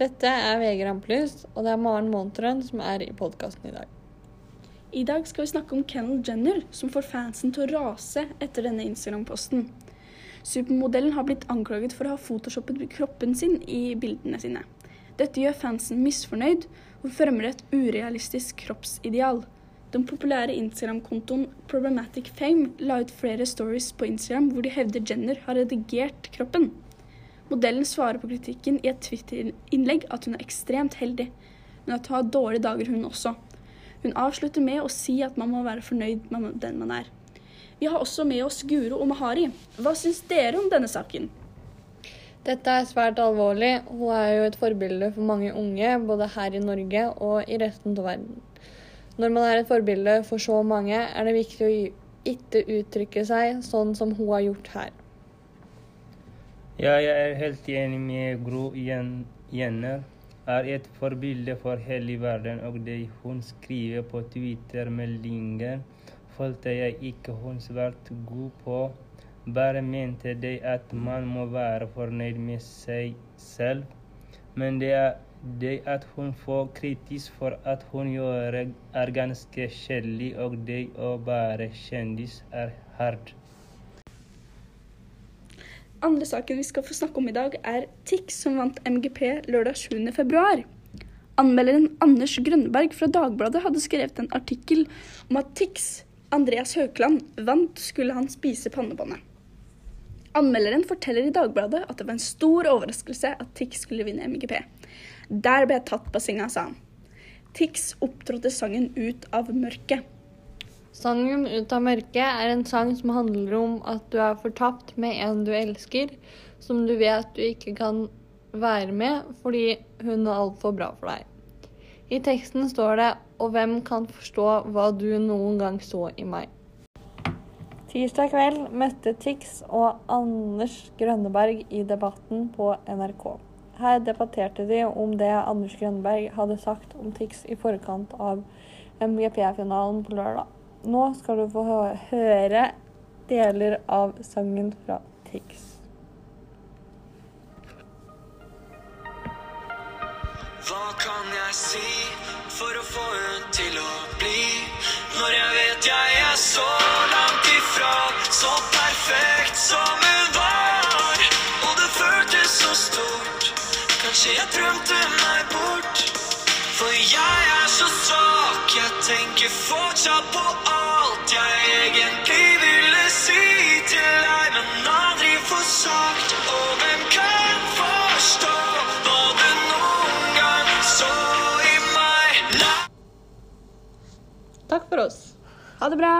Dette er VG Rampelys, og det er Maren Montrøn som er i podkasten i dag. I dag skal vi snakke om Kendal Jenner, som får fansen til å rase etter denne Instagram-posten. Supermodellen har blitt anklaget for å ha photoshoppet kroppen sin i bildene sine. Dette gjør fansen misfornøyd og fremmer et urealistisk kroppsideal. Den populære Instagram-kontoen Problematic Fame la ut flere stories på Instagram hvor de hevder Jenner har redigert kroppen. Modellen svarer på kritikken i et Twitter-innlegg at hun er ekstremt heldig, men at hun har dårlige dager, hun også. Hun avslutter med å si at man må være fornøyd med den man er. Vi har også med oss Guro Mahari. Hva syns dere om denne saken? Dette er svært alvorlig. Hun er jo et forbilde for mange unge, både her i Norge og i resten av verden. Når man er et forbilde for så mange, er det viktig å ikke uttrykke seg sånn som hun har gjort her. Ja, jeg er helt enig med Gro Jenner. Er et forbilde for hele verden, og det hun skriver på Twitter-meldingen, følte jeg ikke hun svært god på. Bare mente de at man må være fornøyd med seg selv. Men det, det at hun får kritisk for at hun gjør er ganske kjedelig, og det å være kjendis er hardt. Andre saken vi skal få snakke om i dag, er Tix, som vant MGP lørdag 7.2. Anmelderen Anders Grønneberg fra Dagbladet hadde skrevet en artikkel om at Tix, Andreas Høkland, vant skulle han spise pannebåndet. Anmelderen forteller i Dagbladet at det var en stor overraskelse at Tix skulle vinne MGP. Der ble jeg tatt på senga, sa han. Tix opptrådte sangen Ut av mørket. Sangen 'Ut av mørket' er en sang som handler om at du er fortapt med en du elsker, som du vet du ikke kan være med fordi hun er altfor bra for deg. I teksten står det 'Og hvem kan forstå hva du noen gang så i meg'. Tirsdag kveld møtte Tix og Anders Grønneberg i Debatten på NRK. Her debatterte de om det Anders Grønneberg hadde sagt om Tix i forkant av MGP-finalen på lørdag. Nå skal du få høre deler av sangen fra Tix. Hva kan jeg si for å få hun til å bli? Når jeg vet jeg er så langt ifra, så perfekt som hun var. Og det føltes så stort, kanskje jeg drømte meg bort. For jeg er så jeg tenker fortsatt på alt jeg egentlig ville si til deg, men aldri får sagt. Og hvem kan forstå hva du noen gang så i meg? Takk for oss. Ha det bra!